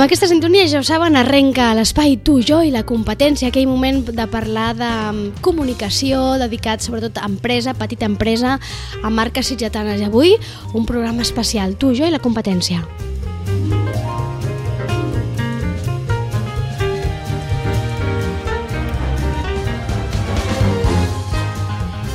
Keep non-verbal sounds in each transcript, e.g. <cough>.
Amb aquesta sintonia, ja ho saben, arrenca l'espai tu, jo i la competència, aquell moment de parlar de mm, comunicació dedicat sobretot a empresa, petita empresa, a marques sitgetanes. I avui, un programa especial, tu, jo i la competència.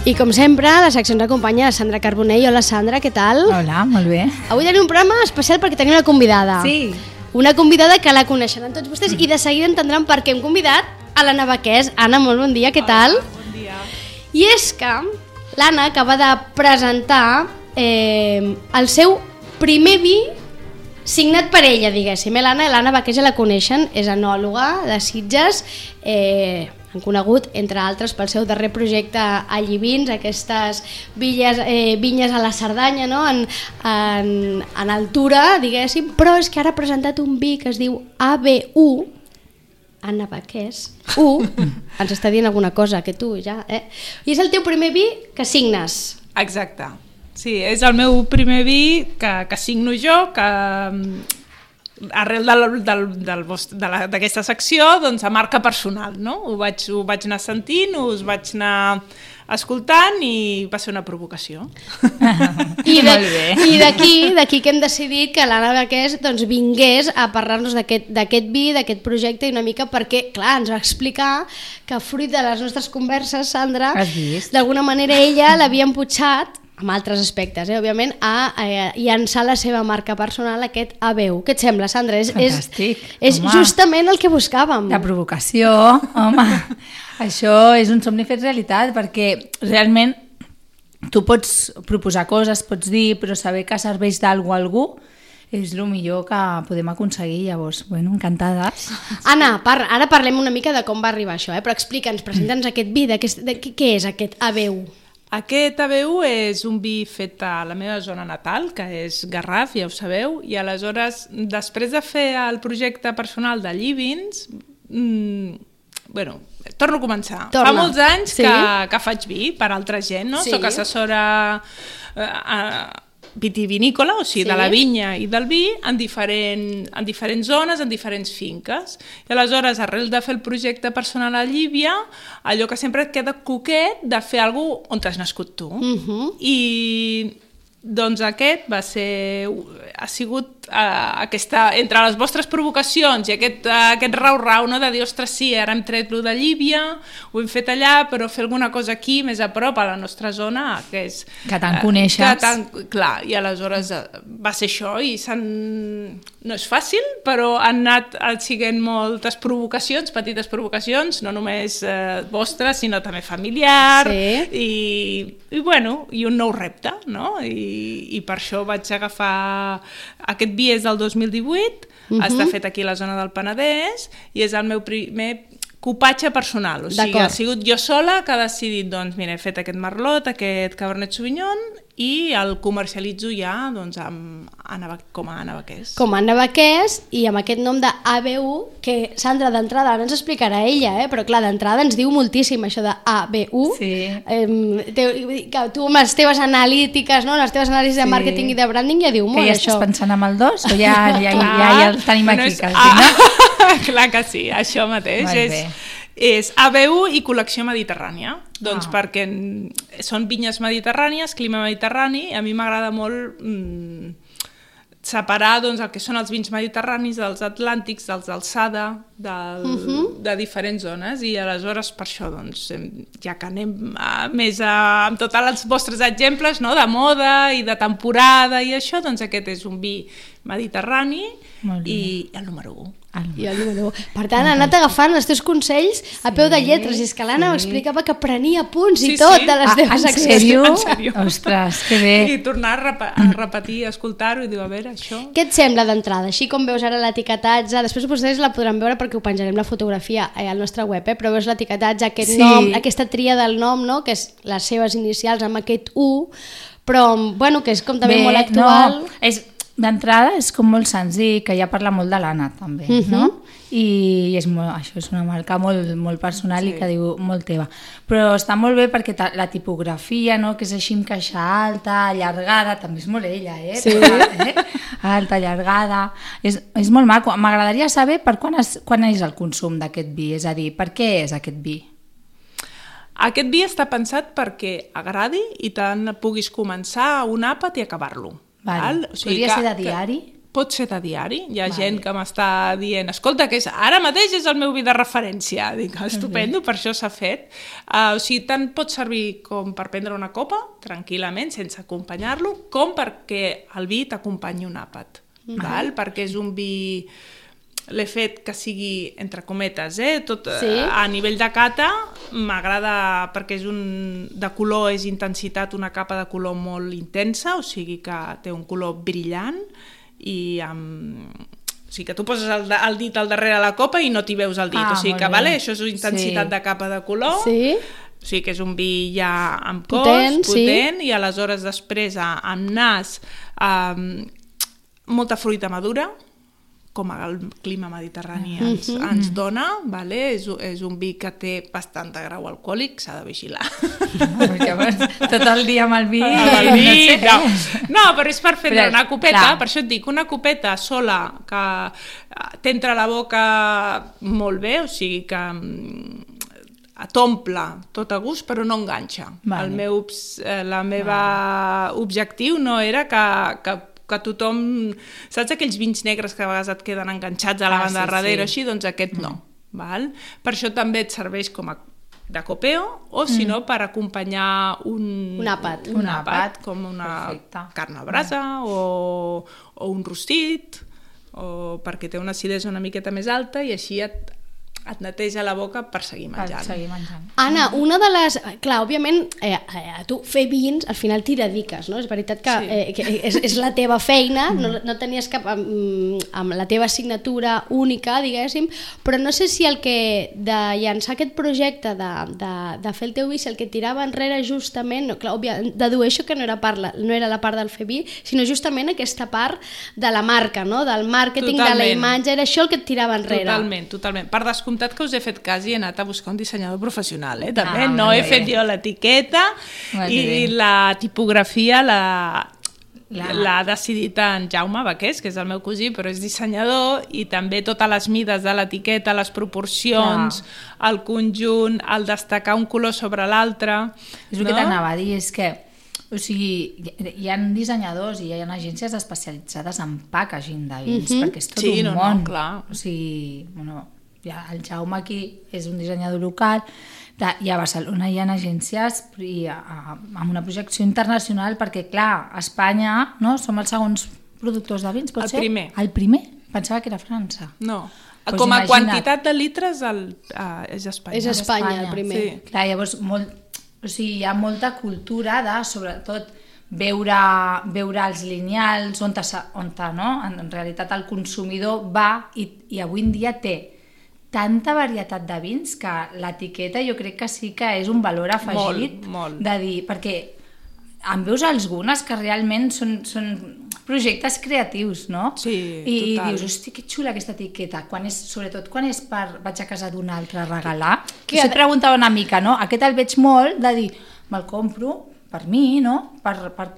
I com sempre, la secció ens acompanya la Sandra Carbonell. Hola Sandra, què tal? Hola, molt bé. Avui tenim un programa especial perquè tenim una convidada. Sí. Una convidada que la coneixeran tots vostès i de seguida entendran per què hem convidat a l'Anna Baquès. Anna, molt bon dia, què tal? Bon dia. I és que l'Anna acaba de presentar eh, el seu primer vi signat per ella, diguéssim. Eh, L'Anna l'Anna Baquès ja la coneixen, és enòloga de Sitges, eh, conegut, entre altres, pel seu darrer projecte a Llivins, aquestes villes, eh, vinyes a la Cerdanya, no? en, en, en altura, diguéssim, però és que ara ha presentat un vi que es diu ABU, Anna Baquès, U, <laughs> ens està dient alguna cosa, que tu ja... Eh? I és el teu primer vi que signes. Exacte. Sí, és el meu primer vi que, que signo jo, que arrel del, del, del vost- de la- d'aquesta secció, doncs a marca personal, no? Ho vaig, ho vaig anar sentint, us vaig anar escoltant i va ser una provocació. <laughs> I de- Molt bé. I d'aquí d'aquí que hem decidit que l'Anna Baquès doncs, vingués a parlar-nos d'aquest d'aquest vi, d'aquest projecte i una mica perquè, clar, ens va explicar que fruit de les nostres converses, Sandra, d'alguna manera ella l'havia emputxat amb altres aspectes, eh, òbviament, a, a llançar la seva marca personal, aquest ABU. Què et sembla, Sandra? És, és, Fantàstic, és home. justament el que buscàvem. La provocació, home, <laughs> això és un somni fet realitat, perquè realment tu pots proposar coses, pots dir, però saber que serveix d'algú a algú és el millor que podem aconseguir, llavors, bueno, encantades. Anna, par ara parlem una mica de com va arribar això, eh? però explica'ns, presenta'ns aquest vi, de, de, què, què és aquest ABU? Aquest ABU és un vi fet a la meva zona natal, que és Garraf, ja ho sabeu, i aleshores, després de fer el projecte personal de Llivins, mmm, bueno, torno a començar. Torna. Fa molts anys Sí. que, que faig vi per altra gent, no? Sí. Soc assessora eh, a, vitivinícola, o sigui, Sí. de la vinya i del vi, en, diferent, en diferents zones, en diferents finques. I aleshores, arrel de fer el projecte personal a Llívia, allò que sempre et queda coquet de fer alguna on t'has nascut tu. Mhm. I doncs aquest va ser, ha sigut uh, aquesta, entre les vostres provocacions i aquest, uh, aquest rau-rau no, de dir, ostres, sí, ara hem tret lo de Llívia, ho hem fet allà, però fer alguna cosa aquí, més a prop, a la nostra zona, que és... Que tant eh, coneixes. Que tant, clar, i aleshores eh, va ser això i s'han... No és fàcil, però han anat eh, siguent moltes provocacions, petites provocacions, no només eh, vostres, sinó també familiar, Sí. i, i bueno, i un nou repte, no? I, i per això vaig agafar... Aquest vi és del 2018, Mhm. està fet aquí a la zona del Penedès, i és el meu primer copatge personal, o sigui, ha sigut jo sola que ha decidit, doncs, mira, he fet aquest merlot, aquest cabernet sauvignon, i el comercialitzo ja, doncs, amb Anna, com a Anna Baquès. com Anna Baquès i amb aquest nom de ABU, que Sandra d'entrada ara ens explicarà ella, eh? però clar, d'entrada ens diu moltíssim això de ABU. Sí. Eh, te, que tu amb les teves analítiques, no? les teves anàlisis de Sí. màrqueting i de branding ja diu Que molt ja això. estàs pensant amb el dos o ja, ja, ja, ja, ja el tenim Bueno, aquí, és- quasi, ah, no? <laughs> Clar que sí, això mateix. Molt és, bé. És ABU i col·lecció mediterrània. Doncs Ah. perquè són vinyes mediterrànies, clima mediterrani, i a mi m'agrada molt mm, separar doncs, el que són els vins mediterranis dels atlàntics, dels d'alçada, del, Mhm. de diferents zones, i aleshores per això, doncs, ja que anem a, més a, amb tots els vostres exemples no? de moda i de temporada i això, doncs aquest és un vi mediterrani i el número 1. I el número u. Per tant, ha anat agafant els teus consells a peu de lletres. I és que l'Anna sí. explicava que prenia punts i Sí, tot sí. de les Ah, teves en accions. sèrio? En sèrio. Ostres, que bé. I tornar a, repa a repetir, a escoltar-ho i dir, a veure, això... Què et sembla d'entrada? Així com veus ara l'etiquetatge, després vostès la podran veure perquè ho penjarem la fotografia eh, al nostre web, eh? però veus l'etiquetatge, aquest Sí. nom, aquesta tria del nom, no? que és les seves inicials amb aquest U, però bueno, que és com també molt actual. No, és, d'entrada és com molt senzill, que ja parla molt de l'Anna també, Mhm. no? i és molt, això és una marca molt, molt personal sí. i que diu molt teva. Però està molt bé perquè ta, la tipografia, no? que és així amb caixa alta, allargada, també és molt ella, eh? Sí. Eh? Alta, allargada... És, és molt maco. M'agradaria saber per quan, es, quan és el consum d'aquest vi, és a dir, per què és aquest vi? Aquest vi està pensat perquè agradi i tant puguis començar un àpat i acabar-lo. Vale. Podria ser de diari? Que, pot ser de diari. Hi ha vale. gent que m'està dient escolta, que és, ara mateix és el meu vi de referència. <laughs> Dic, estupendo, per això s'ha fet. Uh, o sigui, tant pot servir com per prendre una copa, tranquil·lament, sense acompanyar-lo, com perquè el vi t'acompanyi un àpat. Mm -hmm. val? Perquè és un vi l'he fet que sigui entre cometes, eh? Tot, sí? a nivell de cata m'agrada perquè és un de color és intensitat, una capa de color molt intensa, o sigui que té un color brillant i amb... O sigui que tu poses el, el dit al darrere de la copa i no t'hi veus el dit, ah, o sigui que vale, això és intensitat sí. de capa de color, sí. o sigui que és un vi ja amb cos, Potent, potent sí. i aleshores després amb nas, amb molta fruita madura, com el clima mediterrani ens, mm -hmm. ens dona, vale? és, és un vi que té bastant de grau alcohòlic, s'ha de vigilar. No, perquè vas tot el dia amb el vi... Amb el vi, no. no, però és per prendre una copeta, clar. per això et dic, una copeta sola que eh, t'entra a la boca molt bé, o sigui que mm, t'omple tot a gust però no enganxa. Vale. El meu, eh, la meva vale. objectiu no era que, que que tothom... Saps aquells vins negres que a vegades et queden enganxats a la ah, banda sí, darrere, sí. així? Doncs aquest no. Mm. Val? Per això també et serveix com a de copeo o si mm. no per acompanyar un, un àpat, un, un àpat com una Perfecte. carn a brasa mm. o, o un rostit o perquè té una acidesa una miqueta més alta i així et, et neteja la boca per seguir menjant. Per seguir menjant. Anna, una de les... Clar, òbviament, eh, eh, tu fer vins, al final t'hi dediques, no? És veritat que, sí. eh, que és, és la teva feina, mm. no, no tenies cap... Amb, amb la teva assignatura única, diguéssim, però no sé si el que de llançar aquest projecte de, de, de fer el teu vi, si el que tirava enrere justament, no, clar, òbviament, dedueixo que no era, part, no era la part del fer vi, sinó justament aquesta part de la marca, no? del màrqueting, de la imatge, era això el que et tirava enrere. Totalment, totalment. Per descomptat comptat que us he fet cas i he anat a buscar un dissenyador professional, eh? També ah, no he bé. fet jo l'etiqueta i bé. la tipografia la, l'ha decidit en Jaume Baqués, que és el meu cosí, però és dissenyador, i també totes les mides de l'etiqueta, les proporcions, Clar. el conjunt, el destacar un color sobre l'altre... És el no? que t'anava a dir, és que o sigui, hi ha dissenyadors i hi ha agències especialitzades en packaging de vins, mm -hmm. perquè és tot sí, un no, món. No, clar. O sigui, bueno, ja, el Jaume aquí és un dissenyador local, i a Barcelona hi ha agències i, a, a, amb una projecció internacional perquè, clar, a Espanya no, som els segons productors de vins, pot el ser? primer. El primer? Pensava que era França. No. Pues Com a imagina't. quantitat de litres el, uh, és Espanya. És Espanya, Espanya. el primer. Sí. Clar, llavors molt, o sigui, hi ha molta cultura de, sobretot, veure, veure els lineals on, ta, on ta, no? en, en realitat el consumidor va i, i avui en dia té tanta varietat de vins que l'etiqueta jo crec que sí que és un valor afegit molt, molt. de dir, perquè en veus algunes que realment són, són projectes creatius, no? Sí, I, total. I dius, hosti, que xula aquesta etiqueta, quan és, sobretot quan és per vaig a casa d'un altre a regalar. Que, que et preguntava una mica, no? Aquest el veig molt de dir, me'l compro, per mi, no? Per, per,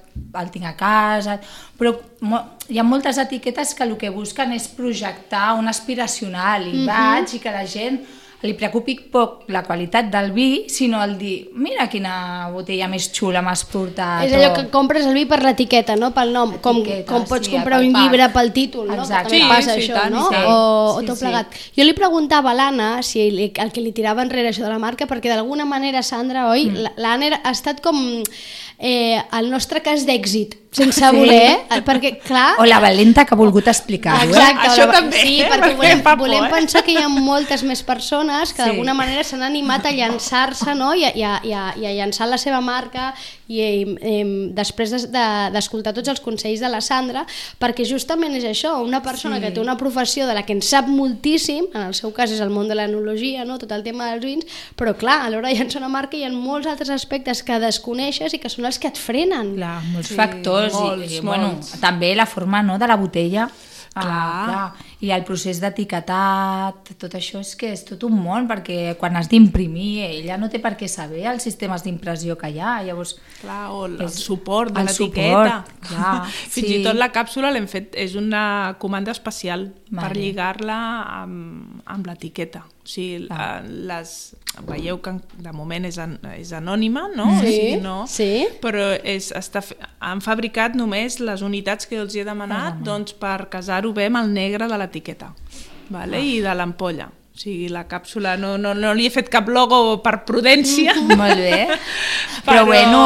el tinc a casa... Però mo, hi ha moltes etiquetes que el que busquen és projectar un aspiracional i mm -hmm. vaig i que la gent li preocupi poc la qualitat del vi, sinó el dir, mira quina botella més xula m'has portat. És allò que compres el vi per l'etiqueta, no? Pel nom, com, com pots sí, comprar un llibre pel títol, no? Exacte. Que sí, passa sí, això, tant, no? Sí. O, o sí, tot sí. plegat. Jo li preguntava a l'Anna si el, el que li tirava enrere això de la marca, perquè d'alguna manera, Sandra, oi? Mm. L'Anna ha estat com eh, el nostre cas d'èxit, sense sí. voler, eh? perquè clar... O la valenta que ha volgut explicar-ho, eh? Exacte, Això la, també. Sí, perquè volem, por, volem eh? pensar que hi ha moltes més persones que Sí. d'alguna manera s'han animat a llançar-se no? I, a, i, a, i, a, i a llançar la seva marca i eh, després d'escoltar de, tots els consells de la Sandra, perquè justament és això, una persona Sí. que té una professió de la que en sap moltíssim, en el seu cas és el món de l'enologia, no? tot el tema dels vins, però clar, a l'hora de llançar una marca hi ha molts altres aspectes que desconeixes i que són els que et frenen. Clar, molts Sí, factors molts, i, i bueno, molts. també la forma no, de la botella. Clar. Ah, clar. I el procés d'etiquetat, tot això és que és tot un món, perquè quan has d'imprimir, ella no té per què saber els sistemes d'impressió que hi ha, llavors... Clar, o el, És- suport de el l'etiqueta. <laughs> Fins sí. i tot la càpsula l'hem fet, és una comanda especial per Vale. lligar-la amb, amb l'etiqueta. O sigui, Ah. les, veieu que de moment és, an, és anònima, no? Sí, o sigui, no sí. Però és, està, han fabricat només les unitats que els hi he demanat doncs, per casar-ho bé amb el negre de l'etiqueta vale? i de l'ampolla. O sigui, la càpsula no, no, no li he fet cap logo per prudència, Molt bé. <laughs> Però- Però, bueno,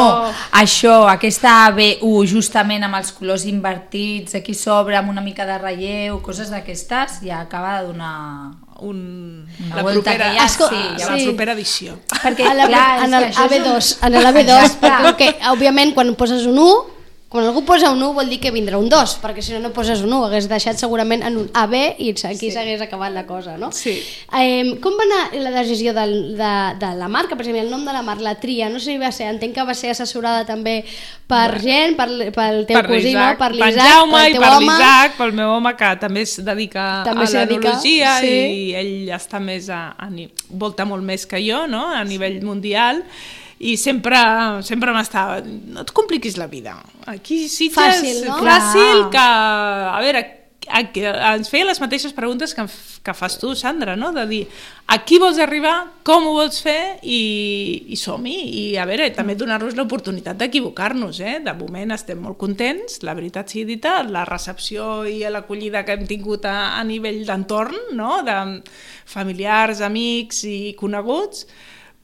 això, aquesta ABU justament amb els colors invertits, aquí sobre amb una mica de relleu, coses d'aquestes, ja acaba de donar... un, Una la, volta propera, que ja Esco- sí, sí. la propera edició. Perquè, a la, clar, en el això és AB2, un- en l'AB2, <laughs> Exacte. perquè que, òbviament quan poses un 1, quan algú posa un 1 vol dir que vindrà un 2, perquè si no no poses un 1, hagués deixat segurament en un AB i aquí s'hagués acabat la cosa, no? Sí. Eh, com va anar la decisió del, de, de la marca? Per exemple, el nom de la marca, la tria, no sé si va ser, entenc que va ser assessorada també per gent, per, pel teu cosí, no? Per per l'Isaac, Jaume pel i per l'Isaac, pel meu home que també es dedica També a l'enologia sí. i ell està més a, a ni, volta molt més que jo, no? a nivell mundial i sempre, sempre m'estava no et compliquis la vida aquí Sitges, Fàcil, no? fàcil que, a veure a, que ens feia les mateixes preguntes que, que fas tu, Sandra, no? de dir a qui vols arribar, com ho vols fer i, i som-hi, i a veure, també donar-nos l'oportunitat d'equivocar-nos, eh? de moment estem molt contents, la veritat sigui dita, la recepció i l'acollida que hem tingut a, a nivell d'entorn, no? de familiars, amics i coneguts,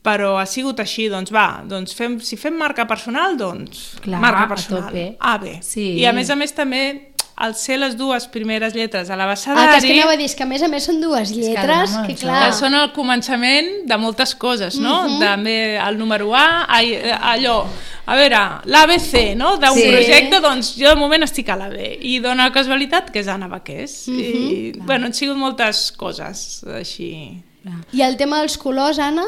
però ha sigut així, doncs va, doncs fem, si fem marca personal, doncs Clar, marca a personal. tope. Ah, bé. Sí. I a més a més també al ser les dues primeres lletres a Ah, l'abecedari, que és que anava a dir, és que a més a més són dues que lletres, que, molt clar... que són el començament de moltes coses, no? També el número A, ai, allò, a veure, l'ABC, no? D'un Sí. projecte, doncs jo de moment estic a la B. I dona la casualitat que és Anna Baqués. I, bueno, han sigut moltes coses així. I el tema dels colors, Anna?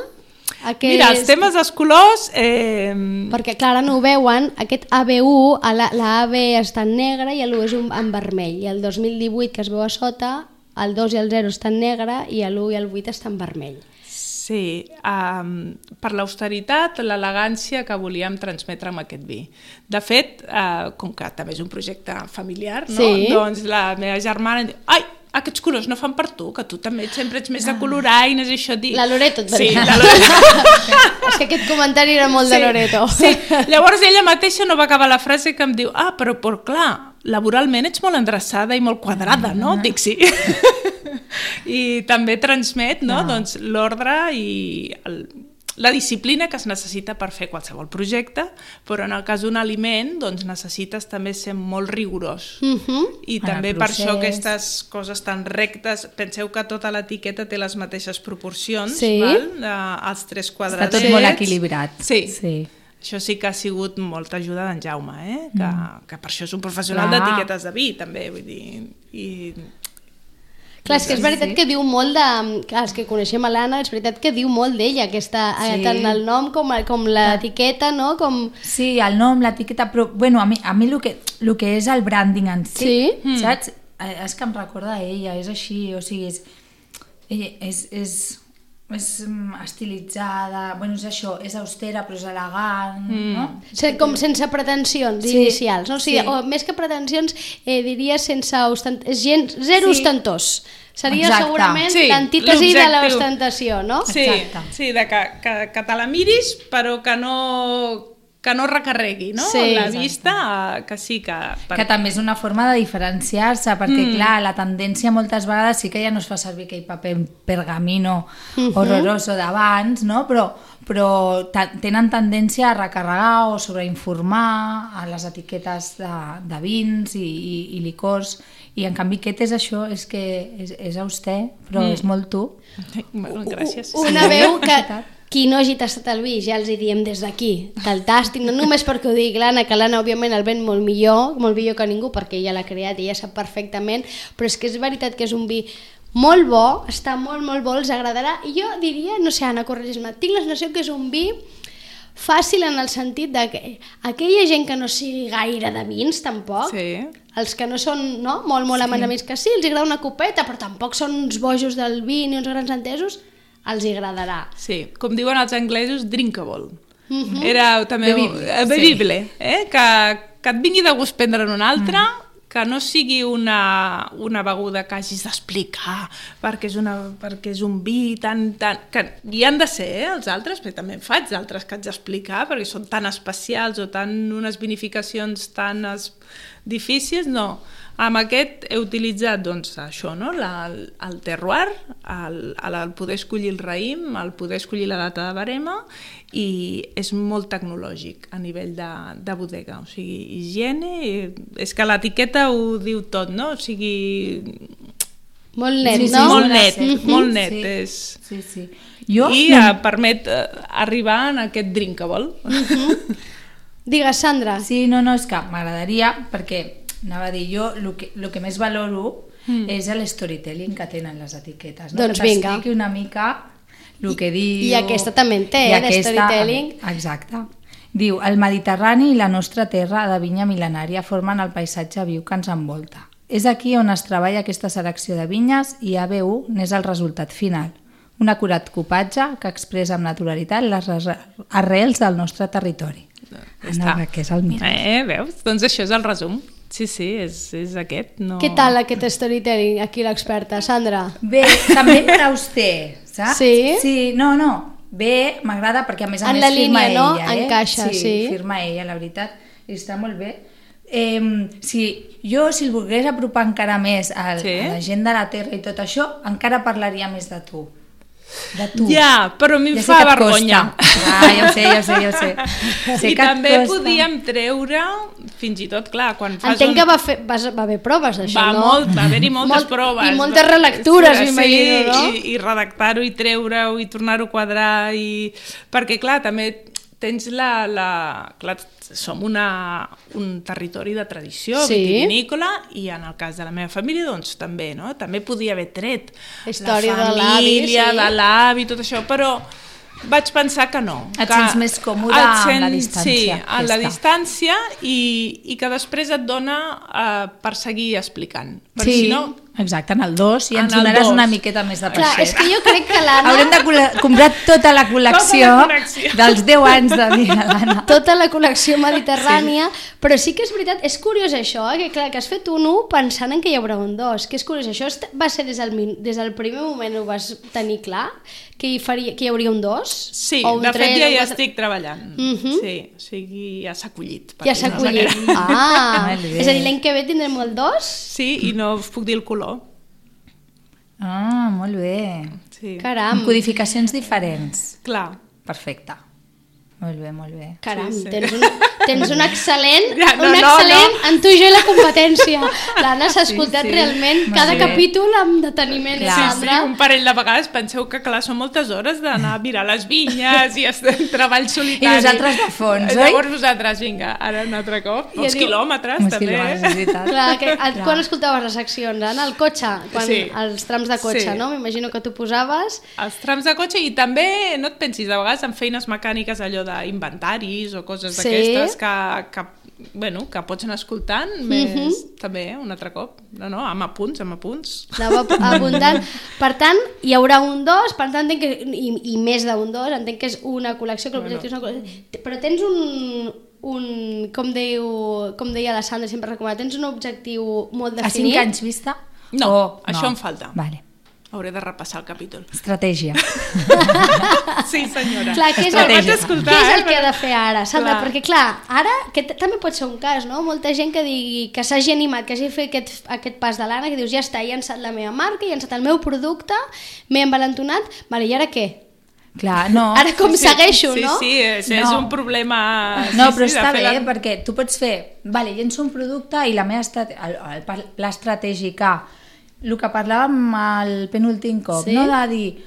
Aquest... Mira, els temes dels colors... Eh, Perquè, clar, ara no ho veuen, aquest AB1, a la, la AB està en negre i l'1 és un, en vermell. I el 2018, que es veu a sota, el 2 i el 0 està en negre i l'1 i el 8 està en vermell. Sí, um, per l'austeritat, l'elegància que volíem transmetre amb aquest vi. De fet, uh, com que també és un projecte familiar, no? Sí. doncs la meva germana diu, ai, aquests colors no fan per tu, que tu també sempre ets més de coloraines i això... Dic... La Loreto et va Sí, dir. la Loreto. <laughs> és que aquest comentari era molt de Loreto. Sí. Llavors ella mateixa no va acabar la frase que em diu ah, però, però clar, laboralment ets molt endreçada i molt quadrada, no? Dic sí. <laughs> I també transmet no? doncs, l'ordre i el, la disciplina que es necessita per fer qualsevol projecte, però en el cas d'un aliment doncs, necessites també ser molt rigorós. Mhm. I En també per això aquestes coses tan rectes, penseu que tota l'etiqueta té les mateixes proporcions, Sí. val? De, els tres Està quadradets. tot molt equilibrat. Sí. sí. Això sí que ha sigut molta ajuda d'en Jaume, eh? que, que per això és un professional d'etiquetes de vi, també, vull dir... I... Clar, és que és Sí, veritat sí. que diu molt de... Clar, els que coneixem a l'Anna, és veritat que diu molt d'ella, aquesta, sí. Sí. tant el nom com, com l'etiqueta, no? Com... Sí, el nom, l'etiqueta, però bueno, a mi, a mi el, que, el que és el branding en si, Sí? mm. saps? Eh, És que em recorda a ella, és així, o sigui, és, ella és, és, és mm, estilitzada, bueno, és això, és austera però és elegant, mm. no? Se- Com sense pretensions Sí, inicials, no? O sigui, sí. o més que pretensions, eh, diria sense ostent... és gent, zero Sí. ostentós. Seria Exacte. segurament Sí, l'antítesi de l'ostentació, no? Sí, Exacte. sí de que, que, que te la miris però que no, que no recarregui no? Sí, la exacte. vista, que sí que... Per... Que també és una forma de diferenciar-se, perquè, mm. clar, la tendència moltes vegades sí que ja no es fa servir aquell paper pergamino horroroso d'abans, no? Però, però tenen tendència a recarregar o sobreinformar a les etiquetes de, de vins i, i, i licors, i en canvi aquest és això, és que és, és auster, però mm. és molt tu. Bueno, gràcies. Una veu que <laughs> qui no hagi tastat el vi, ja els hi diem des d'aquí, que el tastin, no només perquè ho digui l'Anna, que l'Anna òbviament el ven molt millor, molt millor que ningú, perquè ella l'ha creat i ella sap perfectament, però és que és veritat que és un vi molt bo, està molt, molt bo, els agradarà, i jo diria, no sé, Anna, corregis-me, tinc la sensació que és un vi fàcil en el sentit de que aquella gent que no sigui gaire de vins, tampoc, Sí. els que no són no, molt, molt sí. amants que sí, els agrada una copeta, però tampoc són uns bojos del vi ni uns grans entesos, els hi agradarà. Sí, com diuen els anglesos, drinkable. Mhm. Era també Bevible, eh, bevible, eh? Que, que et vingui de gust prendre'n un altre, Mm. Que no sigui una, una beguda que hagis d'explicar perquè, és una, perquè és un vi tan, tan... que hi han de ser, eh, els altres, però també en faig d'altres que haig d'explicar perquè són tan especials o tan unes vinificacions tan es, difícils, no. Amb aquest he utilitzat doncs, això, no? la, el, el terroir, el, el poder escollir el raïm, el poder escollir la data de barema i és molt tecnològic a nivell de, de bodega, o sigui, higiene, i- és que l'etiqueta ho diu tot, no? O sigui, Molt net, Sí, sí, no? molt net, molt net Sí. és... Sí, sí. Jo, I no, eh, permet eh, arribar en aquest drinkable. Digues, Sandra. Sí, no, no, és que m'agradaria, perquè anava a dir jo, el que, el que més valoro mm. és l'storytelling que tenen les etiquetes. No? Doncs que vinga. t'expliqui una mica el que diu... i aquesta també en té, eh, aquesta- d'storytelling. Exacte. Diu, el Mediterrani i la nostra terra de vinya mil·lenària formen el paisatge viu que ens envolta. És aquí on es treballa aquesta selecció de vinyes i ABU n'és el resultat final. Un acurat copatge que expressa amb naturalitat les arrels del nostre territori. Està. Anna, que és el mir. Eh, veus? Doncs això és el resum. Sí, sí, és, és aquest. No... Què tal aquest storytelling, aquí l'experta, Sandra? Bé, també per auster, saps? Sí? Sí, no, no. Bé, m'agrada perquè a més a En més la firma línia, no? ella, eh? Encaixa, sí. firma ella, la veritat, i està molt bé. Eh, si jo, si el volgués apropar encara més al, Sí? a la gent de la Terra i tot això, encara parlaria més de tu. De tu. Ja, però a mi em Ja fa vergonya. costa. Ah, ja ho sé, ja ho sé, ja ho sé. <laughs> sé I també costa. podíem treure, fins i tot, clar, quan fas Entenc un... que va, fer, va, va haver proves d'això, Va, no? molt, va haver-hi moltes Molt- proves. I moltes relectures, Sí, m'imagino, no? I, i redactar-ho i treure-ho i tornar-ho a quadrar i... Perquè, clar, també tens la... la... Clar, som una, un territori de tradició Sí. vitivinícola i en el cas de la meva família doncs també, no? També podia haver tret Història la família, sí. de l'avi, tot això, però vaig pensar que no. Et que sents més còmode et amb la distància, Sí, en la distància i, i que després et dona uh, per seguir explicant. Perquè Sí, si no, exacte, en el 2 i En ens donaràs dos. una miqueta més de Clar, peixet. és que jo crec que l'Anna... Haurem de comprar tota la col·lecció, Tota la col·lecció. dels 10 anys de vida, l'Anna. tota la col·lecció mediterrània, sí. però sí que és veritat, és curiós això, eh? que clar, que has fet un 1 pensant en que hi haurà un 2, que és curiós, això va ser des del, des del primer moment ho vas tenir clar, que hi, faria, que hi hauria un 2? sí, o un de fet 3, ja o hi un 4? estic treballant. Mhm. Sí, o sigui, ja s'ha collit. per Ja s'ha collit. Ah, és a dir, l'any que ve tindrem el 2? Sí, i no us puc dir el color. Ah, molt bé. Sí. Caram, Amb codificacions diferents. Clar. Perfecte. Molt bé, molt bé. caram, Sí, sí. tens un, tens un excel·lent, Ja, no, un no, excel·lent no. en tu i jo i la competència. L'Anna s'ha escoltat sí. realment Molt cada bé. capítol amb deteniment, Clar. Sí, sí, un parell de vegades penseu que clar, són moltes hores d'anar a mirar les vinyes i estar en treball solitari. I nosaltres de fons, oi? Llavors vosaltres, vinga, ara un altre cop. I Els diu- quilòmetres, Uns també. quilòmetres, és veritat. Clar, que, a, quan escoltaves les seccions, Anna? Al cotxe? Quan, Sí. Els trams de cotxe, Sí. no? M'imagino que tu posaves... Els trams de cotxe i també, no et pensis, de vegades en feines mecàniques allò d'inventaris o coses Sí. d'aquestes que, que, bueno, que pots anar escoltant més, Mhm. també, un altre cop. No, no, amb apunts, amb apunts. Anava abundant. Per tant, hi haurà un 2, per tant, entenc que, i, i més d'un 2, entenc que és una col·lecció, que l'objectiu és una col·lecció. Però tens un, un com, diu, com deia la Sandra, sempre recomana, tens un objectiu molt A 5 definit? anys vista? No, O- això em falta. Vale. Hauré de repassar el capítol. Estratègia. <laughs> Sí, senyora. Clar, què és, el, Vaig Estratègia. escoltar, què és el eh? que ha de fer ara, Sandra? Clar. Perquè, clar, ara, que també pot ser un cas, no? Molta gent que digui que s'hagi animat, que hagi fet aquest, aquest pas de l'Anna, que dius, ja està, he llançat la meva marca, he llançat el meu producte, m'he envalentonat, vale, i ara què? Clar, no. <laughs> Ara com segueixo, sí, no? Sí, és, és No. un problema... No, sí, però sí, està bé, la- perquè tu pots fer, vale, llenço un producte i la meva estat... el, el, pla estratègic A, el que parlàvem al penúltim cop, Sí. no de dir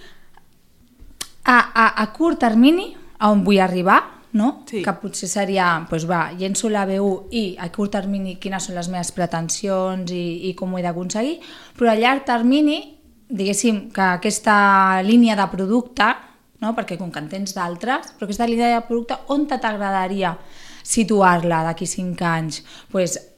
a, a, a curt termini a on vull arribar, no? Sí. que potser seria, doncs va, llenço la B1 i a curt termini quines són les meves pretensions i, i com ho he d'aconseguir, però a llarg termini, diguéssim que aquesta línia de producte no? perquè com que en tens d'altres, però aquesta línia de producte, on t'agradaria situar-la d'aquí 5 anys? Pues, en-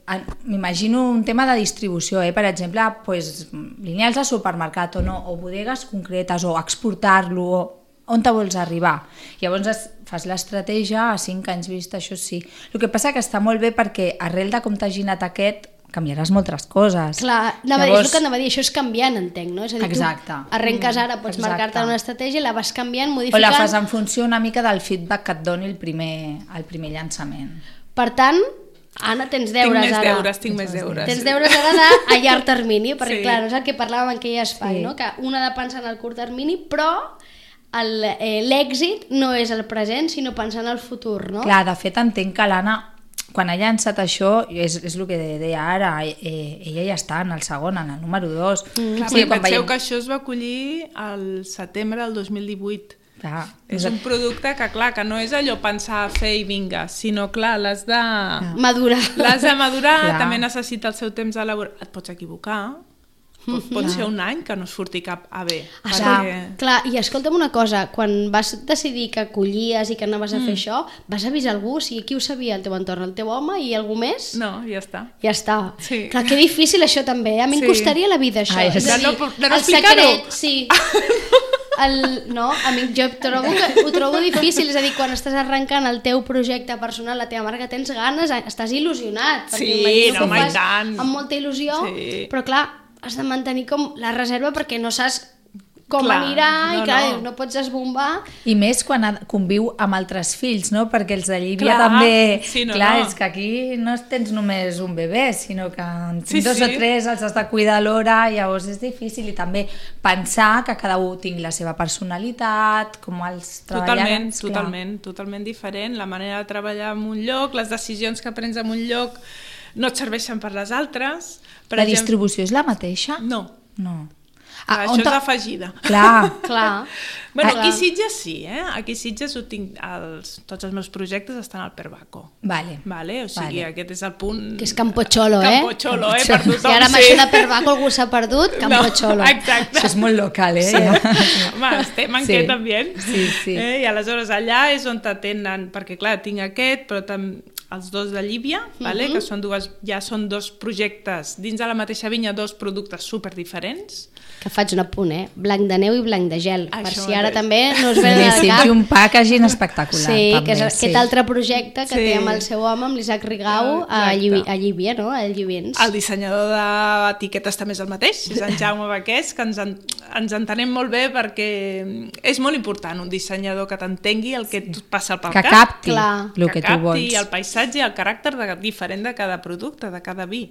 M'imagino un tema de distribució, eh? per exemple, pues, lineals de supermercat o no, o bodegues concretes, o exportar-lo, o on te vols arribar. Llavors es, fas l'estratègia a 5 anys vista, això sí. El que passa que està molt bé perquè arrel de com t'ha ginat aquest, canviaràs moltes coses. Clar, anava, Llavors... és el que anava a dir, això és canviant, entenc, no? És a dir, Exacte. tu arrenques ara, pots marcar-te una estratègia, la vas canviant, O modificant... la fas en funció una mica del feedback que et doni el primer, el primer llançament. Per tant, Anna, tens Tinc deures més ara. deures, tinc més deures. Tens deures ara de, a llarg termini, <laughs> perquè Sí. clar, no és el que parlàvem en aquell espai, Sí. no? que una ha de pensar en el curt termini, però el, eh, l'èxit no és el present, sinó pensar en el futur, no? Clar, de fet entenc que l'Anna quan ha llançat això, és, és el que deia ara, eh, ella ja està en el segon, en el número 2. Mm. Clar, sí, penseu que això es va acollir al setembre del 2018. Clar, És un producte que, clar, que no és allò pensar, fer i vinga, sinó, clar, l'has de... Madurar. L'has de madurar, Clar. també necessita el seu temps d'elaborar. Et pots equivocar, pot, pot ser un any que no es surti cap A bé. Ah, clar, clar, i escolta'm una cosa, quan vas decidir que collies i que anaves a Mm. fer això, vas avisar algú? O sigui, qui ho sabia? El teu entorn, el teu home i algú més? No, ja està. Ja està. Sí. Clar, que difícil això també. eh? A mi Sí. em costaria la vida això. Ai, és a de no- de no el secret, sí. <laughs> El, no, a mi jo trobo que ho trobo difícil, és a dir, quan estàs arrencant el teu projecte personal, la teva marca, tens ganes, estàs il·lusionat. Sí, no, home, i tant. Amb molta il·lusió, Sí. però clar, has de mantenir com la reserva perquè no saps com Clar, anirà no, i clar, no. no pots esbombar. I més quan conviu amb altres fills, no? Perquè els de Llívia també... sí, no, clar, no. és que aquí no tens només un bebè, sinó que en Sí, dos sí. o tres els has de cuidar alhora, llavors és difícil. I també pensar que cada un tingui la seva personalitat, com els Totalment, treballaràs, clar. totalment, totalment diferent. La manera de treballar en un lloc, les decisions que prens en un lloc no et serveixen per les altres. Per la exemple- distribució és la mateixa? No, No. Ah, això és afegida. Clar, <laughs> Clar. Bueno, Clar. aquí a Sitges sí, eh? Aquí a Sitges ho tinc, els, tots els meus projectes estan al Perbaco. vale. Vale? O sigui, Vale. aquest és el punt... Que és Campocholo, eh? Campocholo, eh? Per tothom, I ara amb sí. això de Perbaco algú s'ha perdut, Campocholo. No, exacte. Això és molt local, eh? Home, <laughs> estem en Sí. què també. Sí, sí. Eh? I aleshores allà és on t'atenen, perquè clar, tinc aquest, però tam els dos de Llívia, vale? que són dues, ja són dos projectes, dins de la mateixa vinya, dos productes super diferents. Que faig un apunt, eh? Blanc de neu i blanc de gel. per Això si ara mateix. també no es ve de Boníssim, cap. i un packaging espectacular. Sí, també, que és aquest altre projecte que Sí. té amb el seu home, amb l'Isaac Rigau, a, Exacte. Llivi, a Llívia, no? A Llivins. El dissenyador d'etiquetes també és el mateix, és en Jaume Baquès, que ens, en, ens entenem molt bé perquè és molt important un dissenyador que t'entengui el que et passa pel Que cap. capti Clar. el que, tu capti vols. el paisatge i el caràcter de, diferent de cada producte, de cada vi.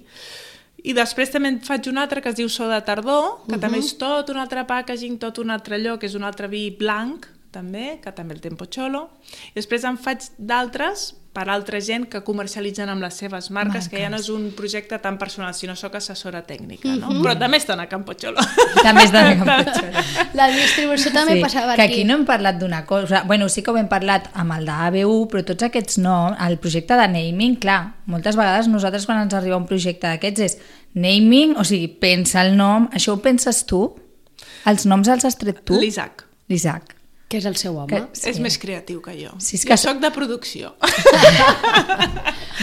I després també en faig un altre que es diu So de Tardor, que uh -huh. també és tot un altre packaging, tot un altre lloc, és un altre vi blanc, també, que també el Tempo Cholo. I després en faig d'altres per altra gent que comercialitzen amb les seves marques, marques, que ja no és un projecte tan personal, sinó sóc assessora tècnica, no? Uh -huh. Però també estan a Campo Cholo. També és de <laughs> Campocholo. La distribució també passava que aquí. aquí no hem parlat d'una cosa, bueno, sí que ho hem parlat amb el d'ABU, però tots aquests no, el projecte de naming, clar, moltes vegades nosaltres quan ens arriba un projecte d'aquests és naming, o sigui, pensa el nom, això ho penses tu? Els noms els has tret tu? L'Isaac. L'Isaac. Que és el seu home. Que- Sí. És més creatiu que jo. Sí, és Sí, que- jo soc de producció.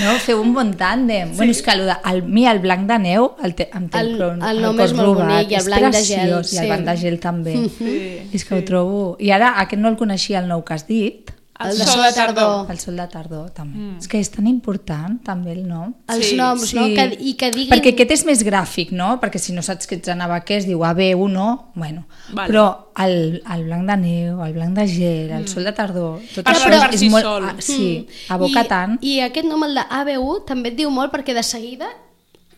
No, feu un bon tàndem. Sí. Bueno, és que el el, mi el blanc de neu el te, em té El- el, cor- el nom és molt robat. bonic i el blanc de gel, preciós, I el sí. blanc de gel també. Sí, és que ho trobo... I ara, aquest no el coneixia, el nou que has dit. El de sol de tardor. El sol de tardor, també. Mm. És que és tan important, també, el nom. Els Sí, noms, no? Que, I que diguin... Perquè aquest és més gràfic, no? Perquè si no saps que ets anava què es diu AB1, bueno. Vale. Però el, el blanc de neu, el blanc de gel, el sol de tardor, tot Per això per és si molt... sol. Ah, sí, Mm. aboca I, tant. I aquest nom, el de ABU, també et diu molt perquè de seguida,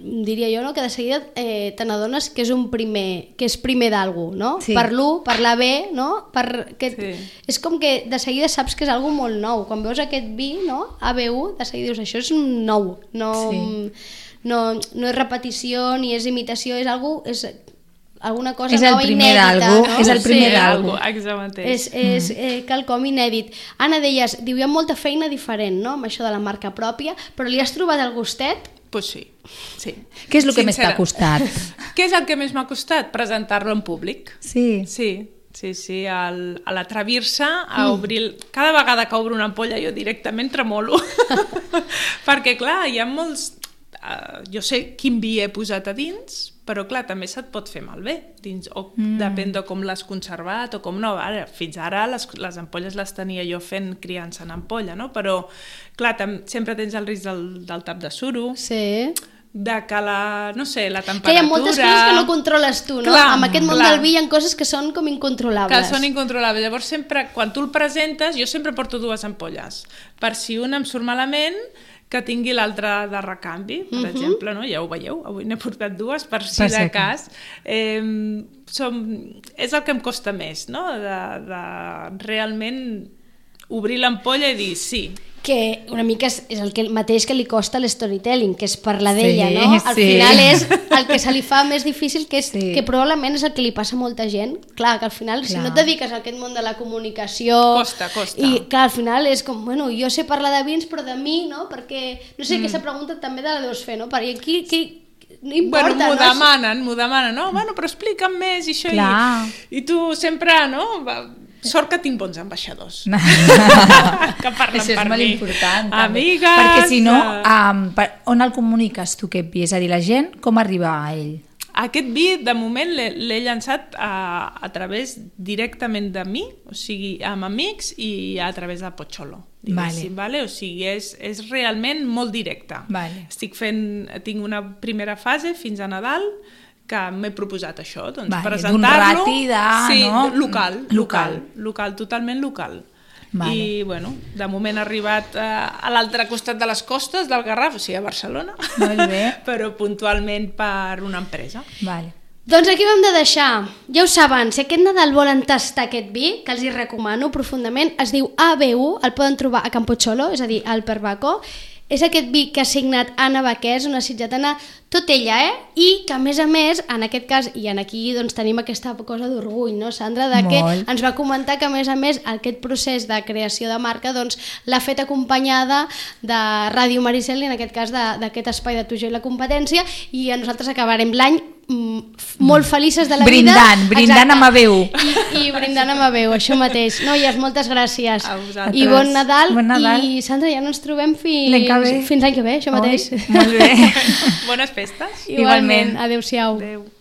diria jo, no? que de seguida eh, te n'adones que és un primer, que és primer d'algú, no? Sí. Per l'1, per la B, no? Per aquest... Sí. És com que de seguida saps que és algo molt nou. Quan veus aquest vi, no? ABU, de seguida dius, això és un nou. No, Sí. no, no és repetició ni és imitació, és algo... És alguna cosa És el nova primer inèdita, no? és el primer Sí, d'algú. És, és eh, quelcom inèdit. Anna, deies, diu, hi ha molta feina diferent, no?, amb això de la marca pròpia, però li has trobat el gustet? Pues sí, sí. Què és el que més t'ha costat? <laughs> Què és el que més m'ha costat? Presentar-lo en públic. Sí. Sí, Sí, sí, al, a l'atrevir-se a obrir... el- Cada vegada que obro una ampolla jo directament tremolo. <laughs> <laughs> Perquè, clar, hi ha molts... Uh, jo sé quin vi he posat a dins, però, clar, també se't pot fer malbé. Dins, o mm. depèn de com l'has conservat o com no. Ara, fins ara les, les ampolles les tenia jo fent criança en ampolla, no? Però, clar, tam, sempre tens el risc del, del tap de suro, Sí. de que la, no sé, la Que temperatura... hi ha moltes coses que no controles tu, no? Clar, amb aquest món clar. del vi hi ha coses que són com incontrolables. que són incontrolables. Llavors, sempre, quan tu el presentes, jo sempre porto dues ampolles. Per si una em surt malament, que tingui l'altra de recanvi, per uh -huh. exemple, no? ja ho veieu, avui n'he portat dues, per si Per de cas. Eh, som, és el que em costa més, no? de, de realment obrir l'ampolla i dir sí, que una mica és, és el que el mateix que li costa l'storytelling, que és parlar Sí, d'ella, no? Al sí. final és el que se li fa més difícil, que, és, Sí. que probablement és el que li passa a molta gent. Clar, que al final, si Clar. no et dediques a aquest món de la comunicació... Costa, costa. I clar, al final és com, bueno, jo sé parlar de vins, però de mi, no? Perquè, no sé, mm. aquesta pregunta també te la deus fer, no? Perquè aquí, aquí no importa, bueno, m'ho no? demanen, m'ho demanen, no? Bueno, però explica'm més i això. Clar. I, I tu sempre, no? Sort que tinc bons ambaixadors. <laughs> que parlen Això és per molt mi. important. també. Amigues... Perquè si no, um, per, on el comuniques tu aquest vi? És a dir, la gent, com arriba a ell? Aquest vi, de moment, l'he llançat a, a través directament de mi, o sigui, amb amics i a través de Pocholo, vale. vale? O sigui, és, és realment molt directe. Vale. Estic fent, tinc una primera fase fins a Nadal, que m'he proposat això, doncs Vale, d'un presentar-lo... sí, no? local, Local. local, local, totalment local. Vale. I, bueno, de moment ha arribat eh, a l'altre costat de les costes del Garraf, o sigui, a Barcelona, Molt bé. <laughs> però puntualment per una empresa. Vale. Doncs aquí ho hem de deixar. Ja ho saben, si aquest Nadal volen tastar aquest vi, que els hi recomano profundament, es diu ABU, el poden trobar a Campocholo, és a dir, al Perbaco. És aquest vi que ha signat Anna Baquès, una sitgetana, tot ella, eh? I que, a més a més, en aquest cas, i en aquí doncs, tenim aquesta cosa d'orgull, no, Sandra? De que Molt. ens va comentar que, a més a més, aquest procés de creació de marca doncs, l'ha fet acompanyada de Ràdio Maricel, i en aquest cas d'aquest espai de Tu, jo i la competència, i nosaltres acabarem l'any molt felices de la Brindant, vida. brindant Exacte. amb ABU. I, I brindant amb ABU, això mateix. Noies, moltes gràcies. A vosaltres. I bon Nadal. Bon Nadal. I Sandra, ja no ens trobem fins L'any que ve. fins l'any que ve, això mateix. Oi? Molt bé. <laughs> Bones festes. Igualment. Igualment. Adéu-siau. Adéu.